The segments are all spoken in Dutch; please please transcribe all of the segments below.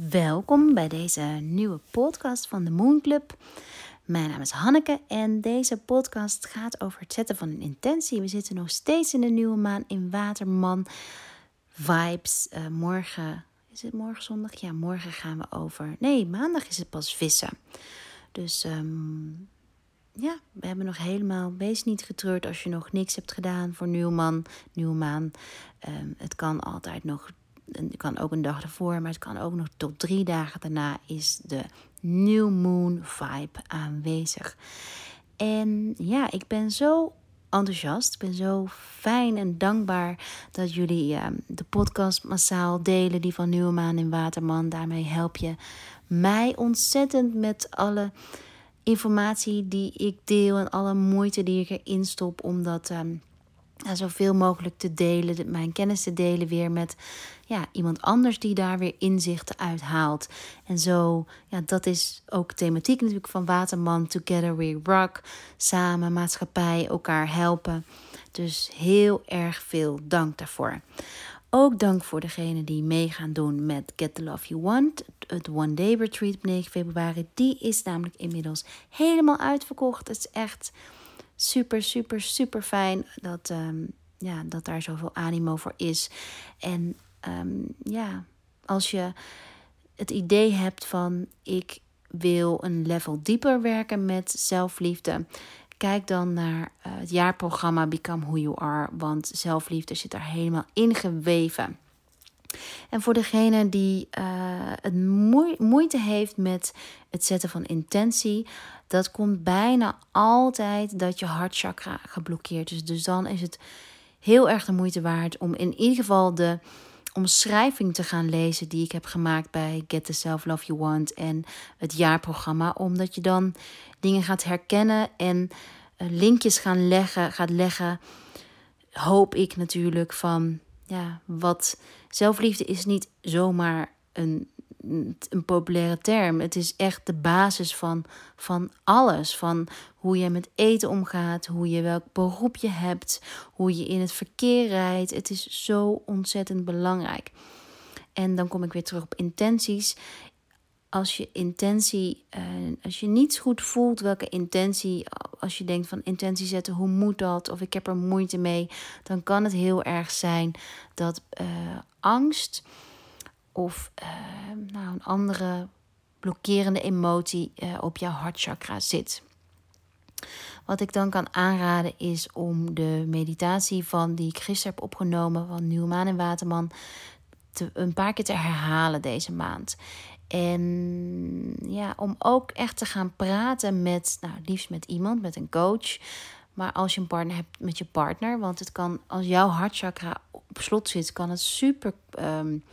Welkom bij deze nieuwe podcast van de Moon Club. Mijn naam is Hanneke en deze podcast gaat over het zetten van een intentie. We zitten nog steeds in de nieuwe maan in Waterman. Vibes. Uh, morgen, is het morgen zondag? Ja, morgen gaan we over. Nee, maandag is het pas vissen. Dus um, ja, we hebben nog helemaal. Wees niet getreurd als je nog niks hebt gedaan voor nieuwe man, nieuwe maan. Um, het kan altijd nog het kan ook een dag ervoor, maar het kan ook nog tot drie dagen daarna is de new moon vibe aanwezig. En ja, ik ben zo enthousiast. Ik ben zo fijn en dankbaar dat jullie uh, de podcast massaal delen, die van Nieuwe Maan in Waterman. Daarmee help je mij ontzettend met alle informatie die ik deel en alle moeite die ik erin stop om dat um, zoveel mogelijk te delen, mijn kennis te delen weer met ja, iemand anders die daar weer inzichten uit haalt. En zo, ja, dat is ook thematiek natuurlijk van Waterman, Together We Rock, samen, maatschappij, elkaar helpen. Dus heel erg veel dank daarvoor. Ook dank voor degene die mee gaan doen met Get the Love You Want. Het One Day Retreat op 9 februari. Die is namelijk inmiddels helemaal uitverkocht. Het is echt super, super, super fijn dat, um, ja, dat daar zoveel animo voor is. En um, ja, als je het idee hebt van ik wil een level dieper werken met zelfliefde. Kijk dan naar uh, het jaarprogramma Become Who You Are, want zelfliefde zit daar helemaal ingeweven. En voor degene die uh, het moeite heeft met het zetten van intentie, dat komt bijna altijd dat je hartchakra geblokkeerd is. Dus dan is het heel erg de moeite waard om in ieder geval de omschrijving te gaan lezen die ik heb gemaakt bij Get the Self Love You Want en het jaarprogramma, omdat je dan dingen gaat herkennen en uh, linkjes gaan leggen, gaat leggen. Hoop ik natuurlijk van ja, wat zelfliefde is niet zomaar een een populaire term. Het is echt de basis van, van alles. Van hoe je met eten omgaat, hoe je welk beroep je hebt, hoe je in het verkeer rijdt. Het is zo ontzettend belangrijk. En dan kom ik weer terug op intenties. Als je intentie, uh, als je niets goed voelt, welke intentie, als je denkt van intentie zetten, hoe moet dat? Of ik heb er moeite mee, dan kan het heel erg zijn dat uh, angst of uh, nou, een andere blokkerende emotie op jouw hartchakra zit. Wat ik dan kan aanraden is om de meditatie van die ik gisteren heb opgenomen van Nieuwmaan en Waterman te, een paar keer te herhalen deze maand. En ja, om ook echt te gaan praten met, nou, liefst met iemand, met een coach. Maar als je een partner hebt, met je partner. Want het kan, als jouw hartchakra op slot zit, kan het super um,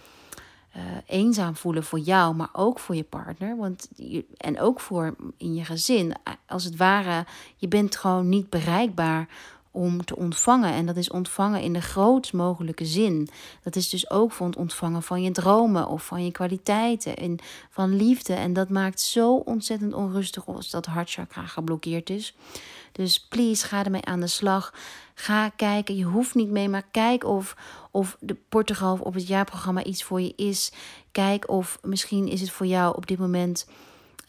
uh, eenzaam voelen voor jou, maar ook voor je partner. Want je, en ook voor in je gezin. Als het ware, je bent gewoon niet bereikbaar om te ontvangen. En dat is ontvangen in de grootst mogelijke zin. Dat is dus ook voor het ontvangen van je dromen of van je kwaliteiten en van liefde. En dat maakt zo ontzettend onrustig als dat hartchakra geblokkeerd is. Dus please, ga ermee aan de slag. Ga kijken. Je hoeft niet mee, maar kijk of, of de Portugal of het jaarprogramma iets voor je is. Kijk of misschien is het voor jou op dit moment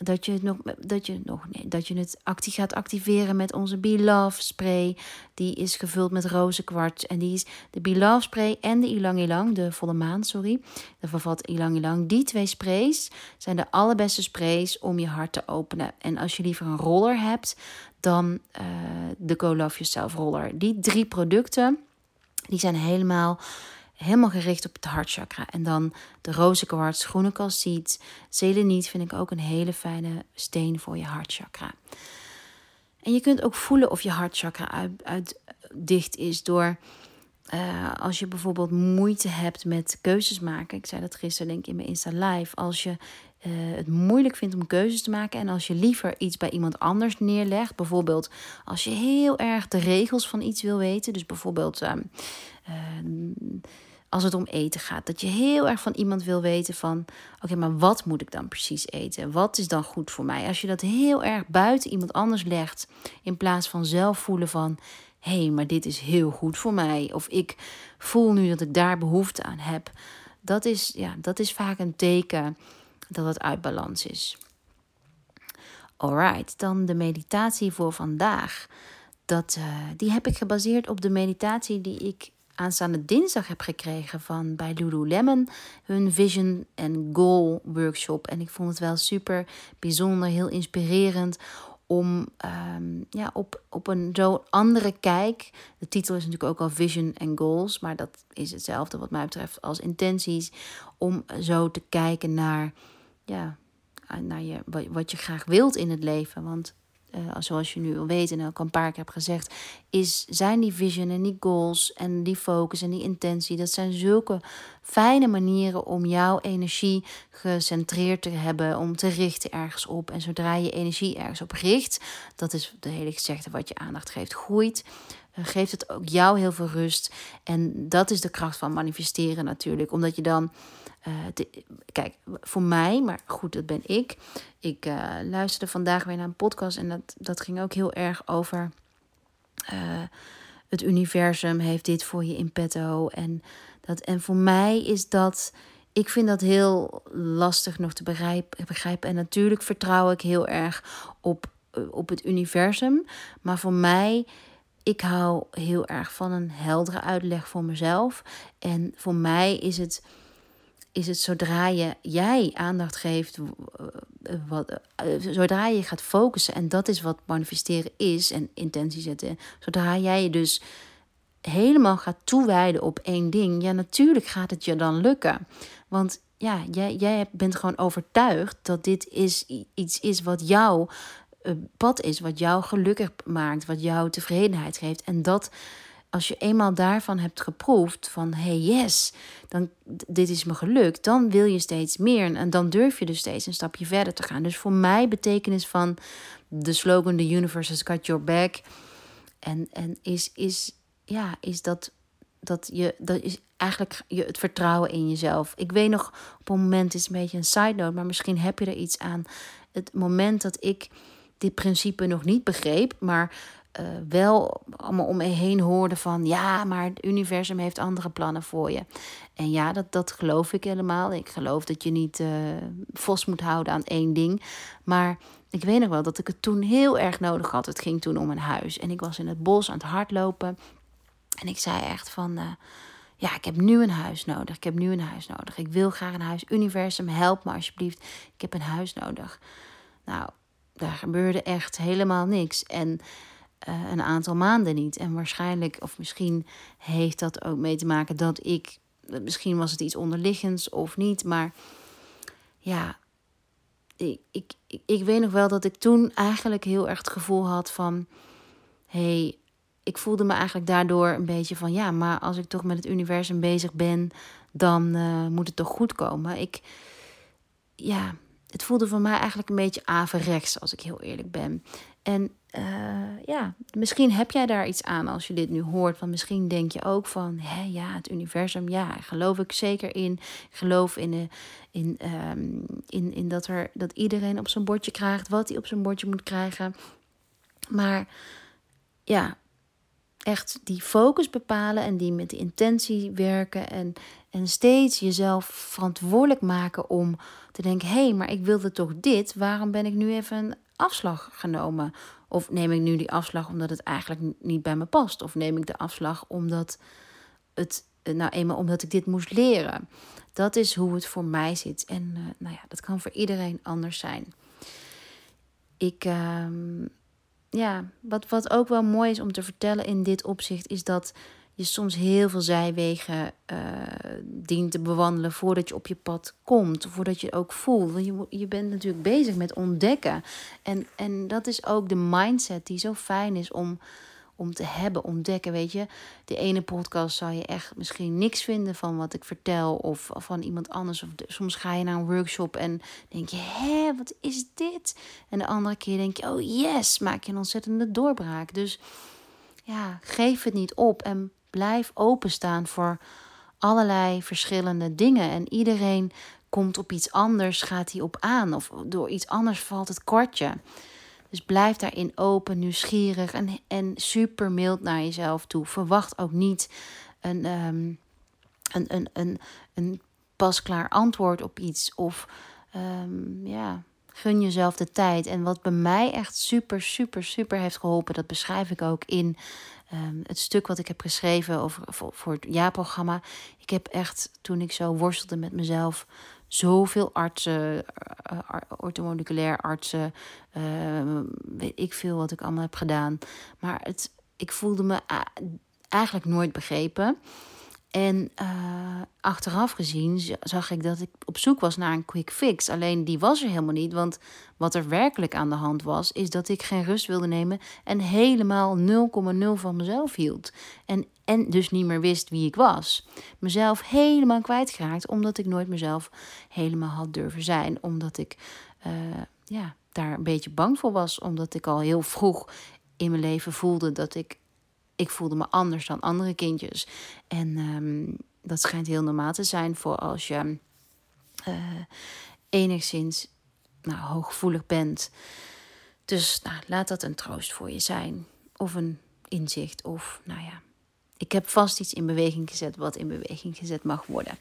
dat je het nog dat je nog nee, dat je het actie gaat activeren met onze Love spray. Die is gevuld met rozenkwarts en die is de Love spray en de Ilang Ilang, de volle maan, sorry. Dat vervat Ilang Ilang. Die twee sprays zijn de allerbeste sprays om je hart te openen. En als je liever een roller hebt, dan uh, de Go Love Yourself roller. Die drie producten, die zijn helemaal helemaal gericht op het hartchakra. En dan de rozenkwarts, groene calciet, seleniet vind ik ook een hele fijne steen voor je hartchakra. En je kunt ook voelen of je hartchakra uit, dicht is door uh, als je bijvoorbeeld moeite hebt met keuzes maken. Ik zei dat gisteren denk ik in mijn Insta live. Als je uh, het moeilijk vindt om keuzes te maken en als je liever iets bij iemand anders neerlegt, bijvoorbeeld als je heel erg de regels van iets wil weten, dus bijvoorbeeld uh, als het om eten gaat. Dat je heel erg van iemand wil weten van... oké, maar wat moet ik dan precies eten? Wat is dan goed voor mij? Als je dat heel erg buiten iemand anders legt... in plaats van zelf voelen van... hé, hey, maar dit is heel goed voor mij. Of ik voel nu dat ik daar behoefte aan heb. Dat is, ja, dat is vaak een teken dat het uit balans is. Alright, dan de meditatie voor vandaag. Dat, uh, die heb ik gebaseerd op de meditatie die ik aanstaande dinsdag heb gekregen van bij Lululemon. Hun Vision and Goal workshop. En ik vond het wel super bijzonder, heel inspirerend om um, ja, op, op een zo andere kijk. De titel is natuurlijk ook al Vision and Goals, maar dat is hetzelfde wat mij betreft als intenties. Om zo te kijken naar, ja, naar je, wat je graag wilt in het leven. Want uh, zoals je nu al weet en ook een paar keer heb gezegd, is, zijn die vision en die goals en die focus en die intentie, dat zijn zulke fijne manieren om jouw energie gecentreerd te hebben, om te richten ergens op. En zodra je energie ergens op richt, dat is de hele gezegde wat je aandacht geeft, groeit. Geeft het ook jou heel veel rust. En dat is de kracht van manifesteren natuurlijk. Omdat je dan uh, kijk, voor mij, maar goed, dat ben ik. Ik uh, luisterde vandaag weer naar een podcast en dat, dat ging ook heel erg over uh, het universum heeft dit voor je in petto. En, dat, en voor mij is dat, ik vind dat heel lastig nog te begrijpen. begrijpen. En natuurlijk vertrouw ik heel erg op, op het universum. Maar voor mij ik hou heel erg van een heldere uitleg voor mezelf. En voor mij is het is het zodra je jij aandacht geeft, eh, wat, eh, zodra je gaat focussen, en dat is wat manifesteren is en intentie zetten, zodra jij je dus helemaal gaat toewijden op één ding, ja, natuurlijk gaat het je dan lukken. Want ja, jij, jij bent gewoon overtuigd dat dit is iets is wat jouw eh, pad is, wat jou gelukkig maakt, wat jou tevredenheid geeft. En dat als je eenmaal daarvan hebt geproefd van hey yes, dan dit is me gelukt, dan wil je steeds meer en dan durf je dus steeds een stapje verder te gaan. Dus voor mij betekenis van de slogan The universe has got your back en, en is, is, ja, is dat, dat je dat is eigenlijk je, het vertrouwen in jezelf. Ik weet nog op een moment is een beetje een side note, maar misschien heb je er iets aan. Het moment dat ik dit principe nog niet begreep, maar uh, wel allemaal om me heen hoorde van ja, maar het universum heeft andere plannen voor je. En ja, dat, dat geloof ik helemaal. Ik geloof dat je niet uh, vast moet houden aan één ding. Maar ik weet nog wel dat ik het toen heel erg nodig had. Het ging toen om een huis. En ik was in het bos aan het hardlopen. En ik zei echt van. Uh, ja, ik heb nu een huis nodig. Ik heb nu een huis nodig. Ik wil graag een huis. Universum, help me alsjeblieft. Ik heb een huis nodig. Nou, daar gebeurde echt helemaal niks. En uh, een aantal maanden niet. En waarschijnlijk, of misschien heeft dat ook mee te maken dat ik, misschien was het iets onderliggends of niet, maar ja, ik, ik, ik, weet nog wel dat ik toen eigenlijk heel erg het gevoel had van, hey, ik voelde me eigenlijk daardoor een beetje van, ja, maar als ik toch met het universum bezig ben, dan uh, moet het toch goed komen. Ik, ja, het voelde voor mij eigenlijk een beetje averechts, als ik heel eerlijk ben. En uh, ja, misschien heb jij daar iets aan als je dit nu hoort. Want misschien denk je ook van, hé, ja, het universum, ja, geloof ik zeker in. Ik geloof in, de, in, um, in, in dat, er, dat iedereen op zijn bordje krijgt wat hij op zijn bordje moet krijgen. Maar ja, echt die focus bepalen en die met de intentie werken. En, en steeds jezelf verantwoordelijk maken om te denken: hé, hey, maar ik wilde toch dit. Waarom ben ik nu even een afslag genomen? Of neem ik nu die afslag omdat het eigenlijk niet bij me past? Of neem ik de afslag omdat het, eh, nou eenmaal omdat ik dit moest leren? Dat is hoe het voor mij zit. En uh, nou ja, dat kan voor iedereen anders zijn. Ik, uh, ja, wat, wat ook wel mooi is om te vertellen in dit opzicht, is dat je soms heel veel zijwegen uh, dient te bewandelen voordat je op je pad komt. Voordat je ook voelt. Want je, je bent natuurlijk bezig met ontdekken. En, en dat is ook de mindset die zo fijn is om, om te hebben, ontdekken. Weet je, de ene podcast zou je echt misschien niks vinden van wat ik vertel. Of van iemand anders. Of soms ga je naar een workshop en denk je, hé, wat is dit? En de andere keer denk je, oh yes, maak je een ontzettende doorbraak. Dus ja, geef het niet op en Blijf openstaan voor allerlei verschillende dingen. En iedereen komt op iets anders, gaat hij op aan. Of door iets anders valt het kortje. Dus blijf daarin open, nieuwsgierig en, en super mild naar jezelf toe. Verwacht ook niet een, um, een, een, een, een pasklaar antwoord op iets. Of ehm, ja, gun jezelf de tijd. En wat bij mij echt super, super, super heeft geholpen, dat beschrijf ik ook in ehm, het stuk wat ik heb geschreven over, voor, voor het jaarprogramma. Ik heb echt, toen ik zo worstelde met mezelf, zoveel artsen, uh, orthomoleculair artsen, uh, weet ik veel wat ik allemaal heb gedaan. Maar het, ik voelde me eigenlijk nooit begrepen. En uh, achteraf gezien zag ik dat ik op zoek was naar een quick fix. Alleen die was er helemaal niet. Want wat er werkelijk aan de hand was, is dat ik geen rust wilde nemen en helemaal 0,0 van mezelf hield. En, en dus niet meer wist wie ik was. Mezelf helemaal kwijtgeraakt, omdat ik nooit mezelf helemaal had durven zijn. Omdat ik uh, ja, daar een beetje bang voor was. Omdat ik al heel vroeg in mijn leven voelde dat ik ik voelde me anders dan andere kindjes. En um, dat schijnt heel normaal te zijn voor als je uh, enigszins nou, hooggevoelig bent. Dus nou, laat dat een troost voor je zijn. Of een inzicht. Of nou ja, ik heb vast iets in beweging gezet wat in beweging gezet mag worden.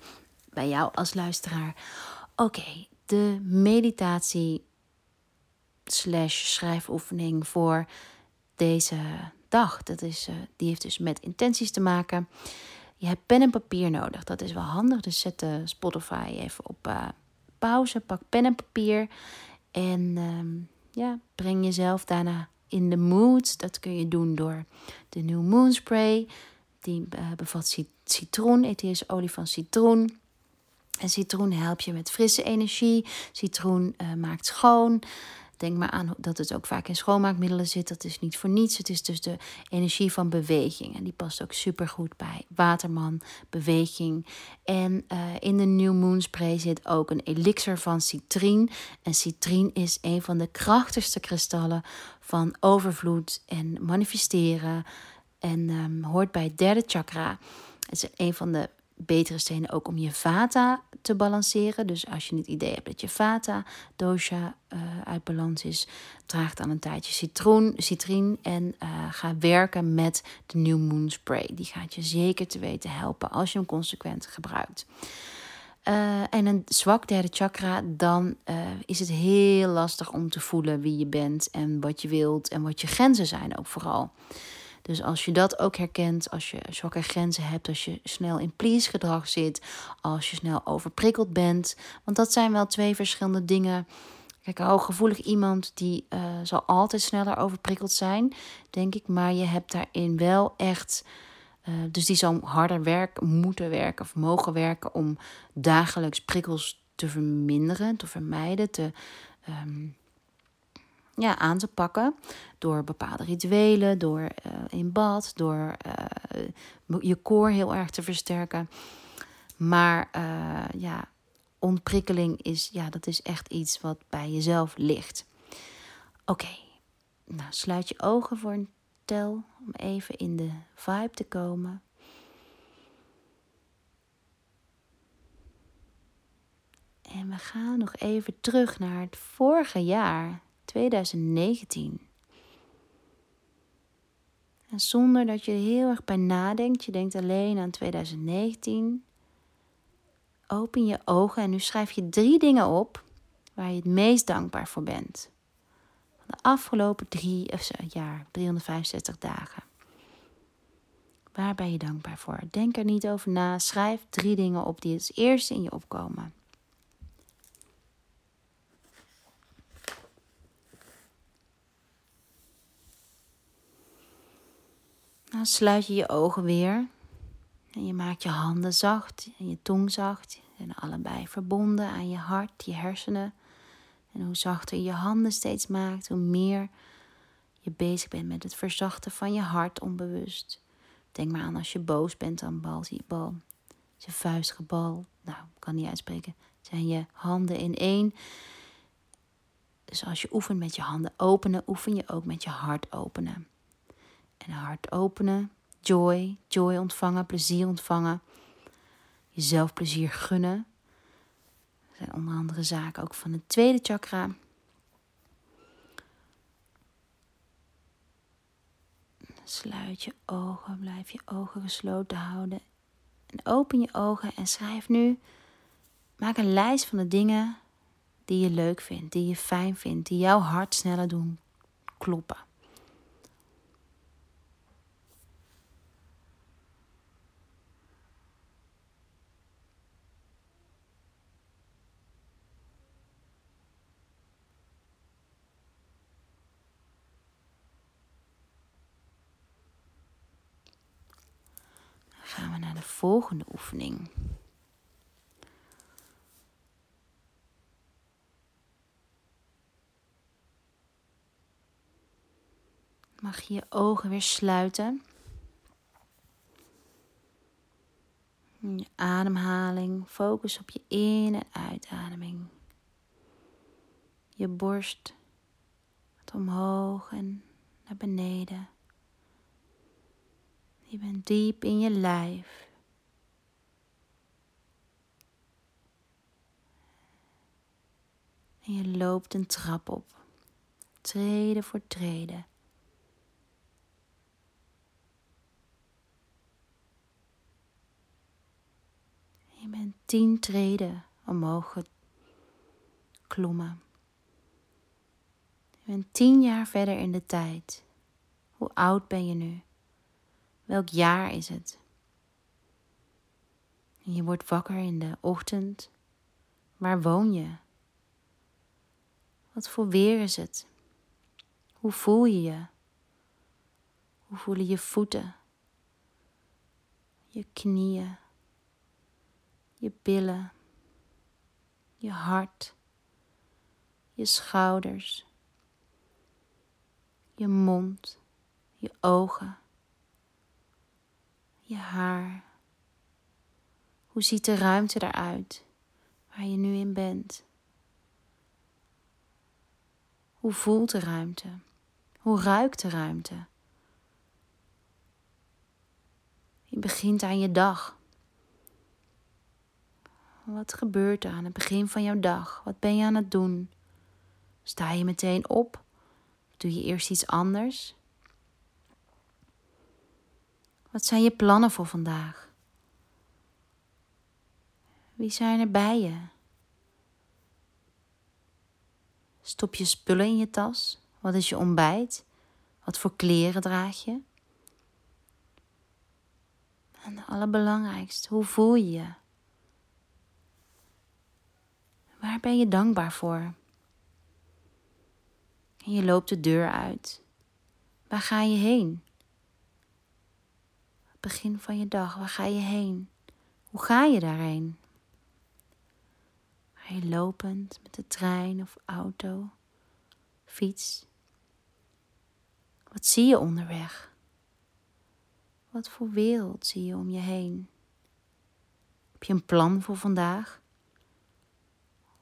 Bij jou als luisteraar. Oké, de meditatie slash schrijfoefening voor deze dag. Dat is, uh, die heeft dus met intenties te maken. Je hebt pen en papier nodig. Dat is wel handig. Dus zet de Spotify even op uh, pauze. Pak pen en papier. En um, ja, breng jezelf daarna in de mood. Dat kun je doen door de New Moon Spray. Die uh, bevat citroen, etherische olie van citroen. En citroen helpt je met frisse energie. Citroen maakt schoon. Denk maar aan dat het ook vaak in schoonmaakmiddelen zit. Dat is niet voor niets. Het is dus de energie van beweging. En die past ook super goed bij Waterman, beweging. En uh, in de New Moon Spray zit ook een elixir van citrien. En citrien is een van de krachtigste kristallen van overvloed en manifesteren. En um, hoort bij het derde chakra. Het is een van de betere stenen ook om je vata te balanceren. Dus als je het idee hebt dat je vata dosha uh, uit balans is, draag dan een tijdje citroen, citrien en uh, ga werken met de New Moon Spray. Die gaat je zeker te weten helpen als je hem consequent gebruikt. Uh, en een zwak derde chakra, dan is het heel lastig om te voelen wie je bent en wat je wilt en wat je grenzen zijn ook vooral. Dus als je dat ook herkent, als je zwakke grenzen hebt, als je snel in please gedrag zit, als je snel overprikkeld bent, want dat zijn wel twee verschillende dingen. Kijk, een hooggevoelig iemand die uh, zal altijd sneller overprikkeld zijn, denk ik, maar je hebt daarin wel echt. Uh, dus die zal harder werken, moeten werken of mogen werken om dagelijks prikkels te verminderen, te vermijden, te, um, ja, aan te pakken. Door bepaalde rituelen, door uh, in bad, door uh, je koor heel erg te versterken. Maar uh, ja, ontprikkeling is, ja, dat is echt iets wat bij jezelf ligt. Oké, nou sluit je ogen voor een tel om even in de vibe te komen. En we gaan nog even terug naar het vorige jaar, 2019. En zonder dat je er heel erg bij nadenkt, je denkt alleen aan 2019. Open je ogen en nu schrijf je drie dingen op waar je het meest dankbaar voor bent. Van de afgelopen drie of jaar, 365 dagen. Waar ben je dankbaar voor? Denk er niet over na. Schrijf drie dingen op die het eerste in je opkomen. Dan sluit je je ogen weer. En je maakt je handen zacht en je tong zacht. En allebei verbonden aan je hart, je hersenen. En hoe zachter je handen steeds maakt, hoe meer je bezig bent met het verzachten van je hart onbewust. Denk maar aan als je boos bent, dan bal je bal. Je vuist gebal. Nou, kan niet uitspreken. Zijn je handen in één. Dus als je oefent met je handen openen, oefen je ook met je hart openen. En hart openen, joy, joy ontvangen, plezier ontvangen. Jezelf plezier gunnen. Dat zijn onder andere zaken ook van het tweede chakra. Sluit je ogen, blijf je ogen gesloten houden. En open je ogen en schrijf nu. Maak een lijst van de dingen die je leuk vindt, die je fijn vindt, die jouw hart sneller doen kloppen. gaan we naar de volgende oefening. Mag je je ogen weer sluiten. Je ademhaling, focus op je in- en uitademing. Je borst gaat omhoog en naar beneden. Je bent diep in je lijf. En je loopt een trap op, treden voor treden. Je bent tien treden omhoog geklommen. Je bent tien jaar verder in de tijd. Hoe oud ben je nu? Welk jaar is het? je wordt wakker in de ochtend. Waar woon je? Wat voor weer is het? Hoe voel je je? Hoe voelen je voeten? Je knieën? Je billen? Je hart? Je schouders? Je mond? Je ogen? je haar. Hoe ziet de ruimte eruit waar je nu in bent? Hoe voelt de ruimte? Hoe ruikt de ruimte? Je begint aan je dag. Wat gebeurt er aan het begin van jouw dag? Wat ben je aan het doen? Sta je meteen op? Doe je eerst iets anders? Wat zijn je plannen voor vandaag? Wie zijn er bij je? Stop je spullen in je tas? Wat is je ontbijt? Wat voor kleren draag je? En het allerbelangrijkste, hoe voel je je? Waar ben je dankbaar voor? En je loopt de deur uit. Waar ga je heen? begin van je dag. Waar ga je heen? Hoe ga je daarheen? Ga je lopend met de trein of auto, fiets? Wat zie je onderweg? Wat voor wereld zie je om je heen? Heb je een plan voor vandaag?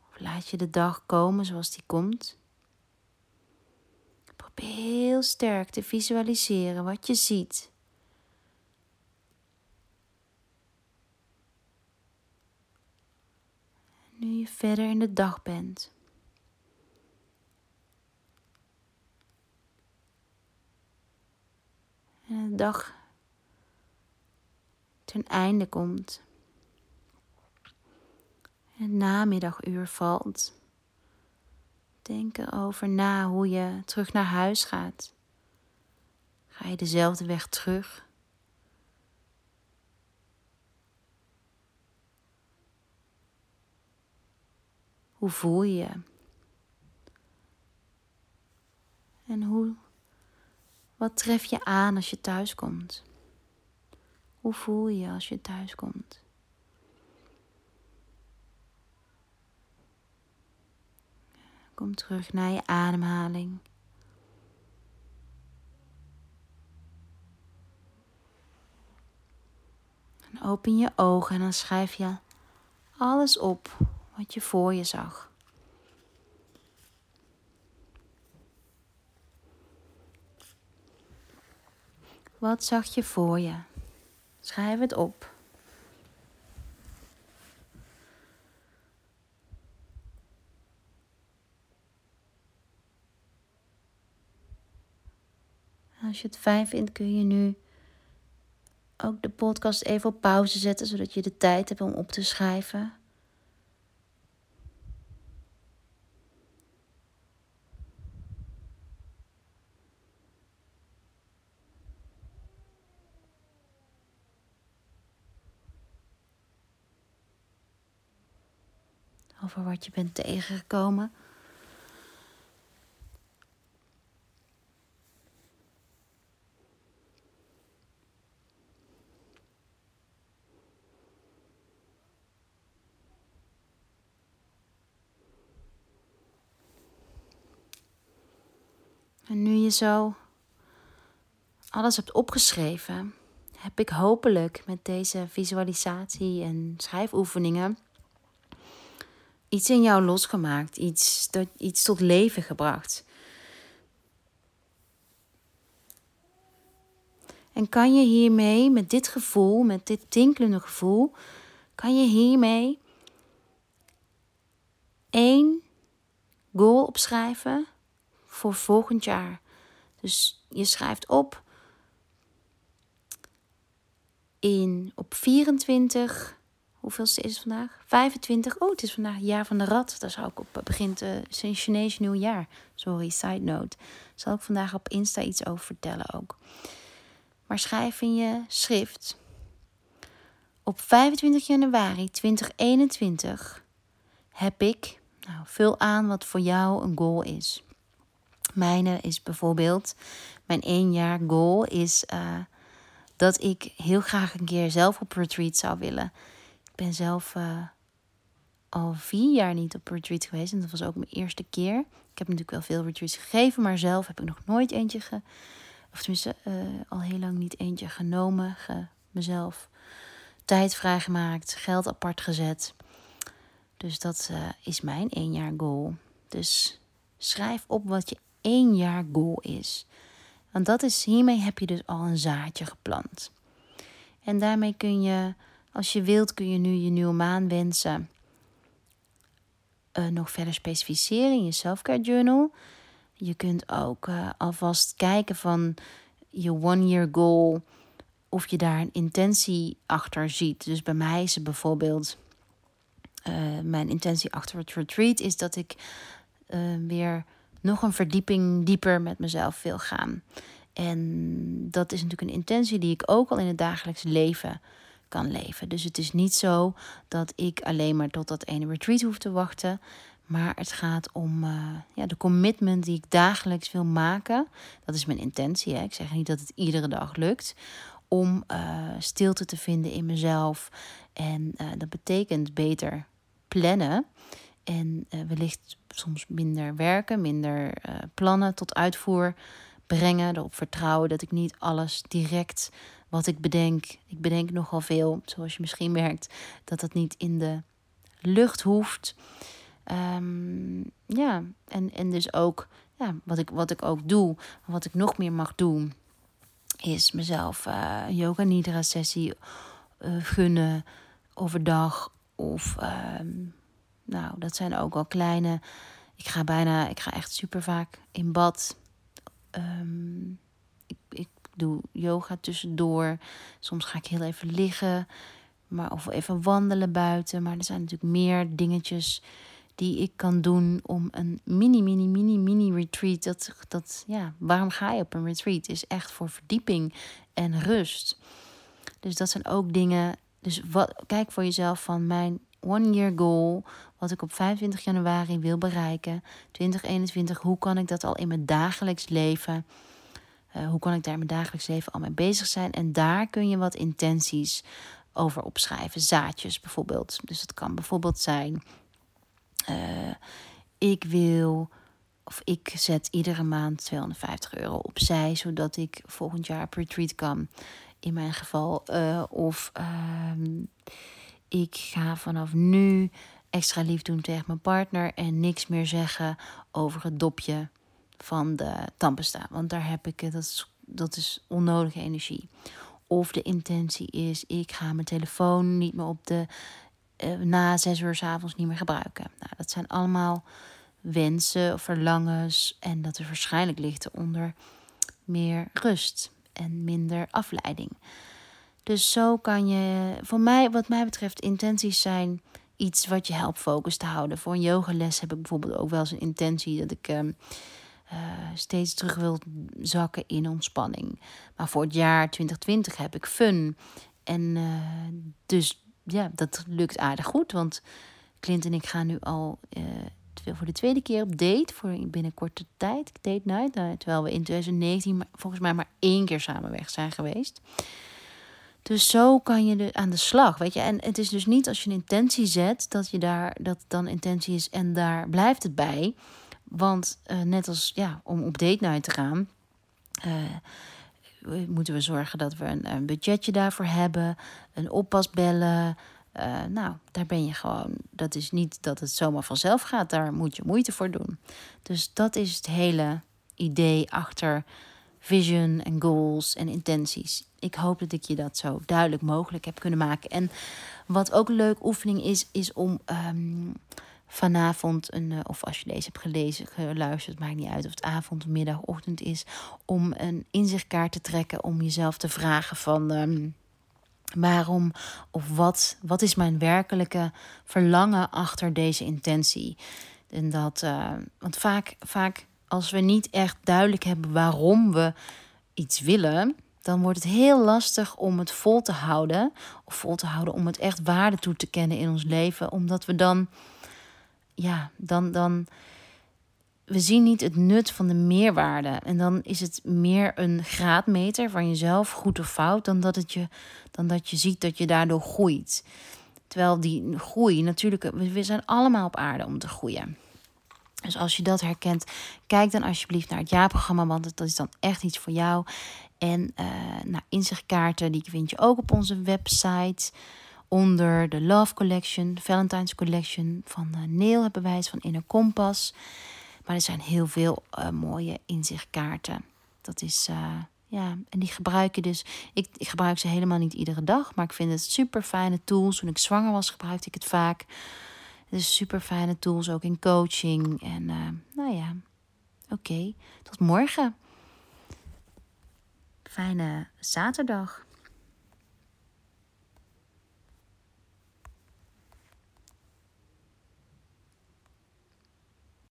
Of laat je de dag komen zoals die komt? Probeer heel sterk te visualiseren wat je ziet nu je verder in de dag bent. En de dag ten einde komt. En het namiddaguur valt. Denk erover na hoe je terug naar huis gaat. Ga je dezelfde weg terug? Hoe voel je je? En hoe, wat tref je aan als je thuis komt? Hoe voel je je als je thuis komt? Kom terug naar je ademhaling. En open je ogen en dan schrijf je alles op wat je voor je zag. Wat zag je voor je? Schrijf het op. Als je het fijn vindt, kun je nu ook de podcast even op pauze zetten, zodat je de tijd hebt om op te schrijven. Over wat je bent tegengekomen. En nu je zo alles hebt opgeschreven, heb ik hopelijk met deze visualisatie en schrijfoefeningen iets in jou losgemaakt, iets, tot, iets tot leven gebracht. En kan je hiermee, met dit gevoel, met dit tinkelende gevoel, kan je hiermee één goal opschrijven voor volgend jaar. Dus je schrijft op in op 24. Hoeveel is het vandaag? 25. Oh, het is vandaag het jaar van de rat. Daar zou ik op begint uh, Chinees nieuwjaar. Sorry, side note. Zal ik vandaag op Insta iets over vertellen ook. Maar schrijf in je schrift. Op 25 januari 2021 heb ik, nou, vul aan wat voor jou een goal is. Mijne is bijvoorbeeld, mijn één jaar goal is uh, dat ik heel graag een keer zelf op retreat zou willen. Ben zelf uh, al vier jaar niet op retreat geweest en dat was ook mijn eerste keer. Ik heb natuurlijk wel veel retreats gegeven, maar zelf heb ik nog nooit eentje ge, of tenminste uh, al heel lang niet eentje genomen, ge, mezelf tijd vrijgemaakt, geld apart gezet. Dus dat uh, is mijn één jaar goal. Dus schrijf op wat je één jaar goal is. Want dat is, hiermee heb je dus al een zaadje geplant. En daarmee kun je, als je wilt, kun je nu je nieuwe maan wensen uh, nog verder specificeren in je selfcare journal. Je kunt ook uh, alvast kijken van je one year goal of je daar een intentie achter ziet. Dus bij mij is het bijvoorbeeld uh, mijn intentie achter het retreat is dat ik weer nog een verdieping dieper met mezelf wil gaan. En dat is natuurlijk een intentie die ik ook al in het dagelijks leven kan leven. Dus het is niet zo dat ik alleen maar tot dat ene retreat hoef te wachten. Maar het gaat om uh, ja, de commitment die ik dagelijks wil maken. Dat is mijn intentie. Hè. Ik zeg niet dat het iedere dag lukt. Om uh, stilte te vinden in mezelf. En uh, dat betekent beter plannen. En wellicht soms minder werken, minder plannen tot uitvoer brengen. Erop vertrouwen dat ik niet alles direct wat ik bedenk. Ik bedenk nogal veel, zoals je misschien merkt, dat dat niet in de lucht hoeft. Um, ja, en, en dus ook ja, wat, ik, wat ik ook doe, wat ik nog meer mag doen, is mezelf een yoga nidra sessie gunnen overdag of um, nou, dat zijn ook al kleine. Ik ga bijna, ik ga echt super vaak in bad. Ik doe yoga tussendoor. Soms ga ik heel even liggen. Maar, of even wandelen buiten. Maar er zijn natuurlijk meer dingetjes die ik kan doen om een mini, mini, mini, mini retreat. Dat, dat, ja, waarom ga je op een retreat? Is echt voor verdieping en rust. Dus dat zijn ook dingen. Dus wat, kijk voor jezelf van mijn one year goal, wat ik op 25 januari wil bereiken, 2021, hoe kan ik dat al in mijn dagelijks leven, uh, hoe kan ik daar mijn dagelijks leven al mee bezig zijn? En daar kun je wat intenties over opschrijven, zaadjes bijvoorbeeld. Dus dat kan bijvoorbeeld zijn, uh, ik wil of ik zet iedere maand 250 euro opzij, zodat ik volgend jaar op retreat kan. In mijn geval. Uh, of uh, ik ga vanaf nu extra lief doen tegen mijn partner en niks meer zeggen over het dopje van de tandpasta. Want daar heb ik, dat is, dat is onnodige energie. Of de intentie is, ik ga mijn telefoon niet meer op de, uh, na zes uur s avonds niet meer gebruiken. Nou, dat zijn allemaal wensen of verlangens. En dat er waarschijnlijk ligt onder meer rust en minder afleiding. Dus zo kan je, voor mij, wat mij betreft, intenties zijn iets wat je helpt focus te houden. Voor een yogales heb ik bijvoorbeeld ook wel eens een intentie dat ik uh, steeds terug wil zakken in ontspanning. Maar voor het jaar 2020 heb ik fun. En uh, dus ja, dat lukt aardig goed. Want Clint en ik gaan nu al uh, voor de tweede keer op date voor binnen korte tijd. Date night. Terwijl we in 2019 volgens mij maar één keer samen weg zijn geweest. Dus zo kan je er aan de slag, weet je. En het is dus niet als je een intentie zet dat je daar dat dan intentie is en daar blijft het bij. Want uh, net als ja, om op date night te gaan, uh, moeten we zorgen dat we een, een, budgetje daarvoor hebben, een oppas bellen. Nou, daar ben je gewoon. Dat is niet dat het zomaar vanzelf gaat. Daar moet je moeite voor doen. Dus dat is het hele idee achter vision en goals en intenties. Ik hoop dat ik je dat zo duidelijk mogelijk heb kunnen maken. En wat ook een leuke oefening is, is om um, vanavond, een, uh, of als je deze hebt gelezen, geluisterd, maakt niet uit of het avond, middag, ochtend is, om een inzichtkaart te trekken om jezelf te vragen van. Um, waarom of wat, wat is mijn werkelijke verlangen achter deze intentie? En dat, uh, want vaak, vaak als we niet echt duidelijk hebben waarom we iets willen, dan wordt het heel lastig om het vol te houden. Of vol te houden om het echt waarde toe te kennen in ons leven. Omdat we dan, ja, dan, dan. We zien niet het nut van de meerwaarde. En dan is het meer een graadmeter van jezelf, goed of fout, dan dat, het je, dan dat je ziet dat je daardoor groeit. Terwijl die groei natuurlijk, we zijn allemaal op aarde om te groeien. Dus als je dat herkent, kijk dan alsjeblieft naar het jaarprogramma, want dat is dan echt iets voor jou. En uh, nou, inzichtkaarten, die vind je ook op onze website. Onder de Love Collection, Valentine's Collection van uh, Neil hebben wij van Inner Compass. Maar er zijn heel veel uh, mooie inzichtkaarten. Dat is, ja, en die gebruik je dus. Ik, ik gebruik ze helemaal niet iedere dag, maar ik vind het super fijne tools. Toen ik zwanger was, gebruikte ik het vaak. Het is super fijne tools ook in coaching. En nou ja, oké. Tot morgen. Fijne zaterdag.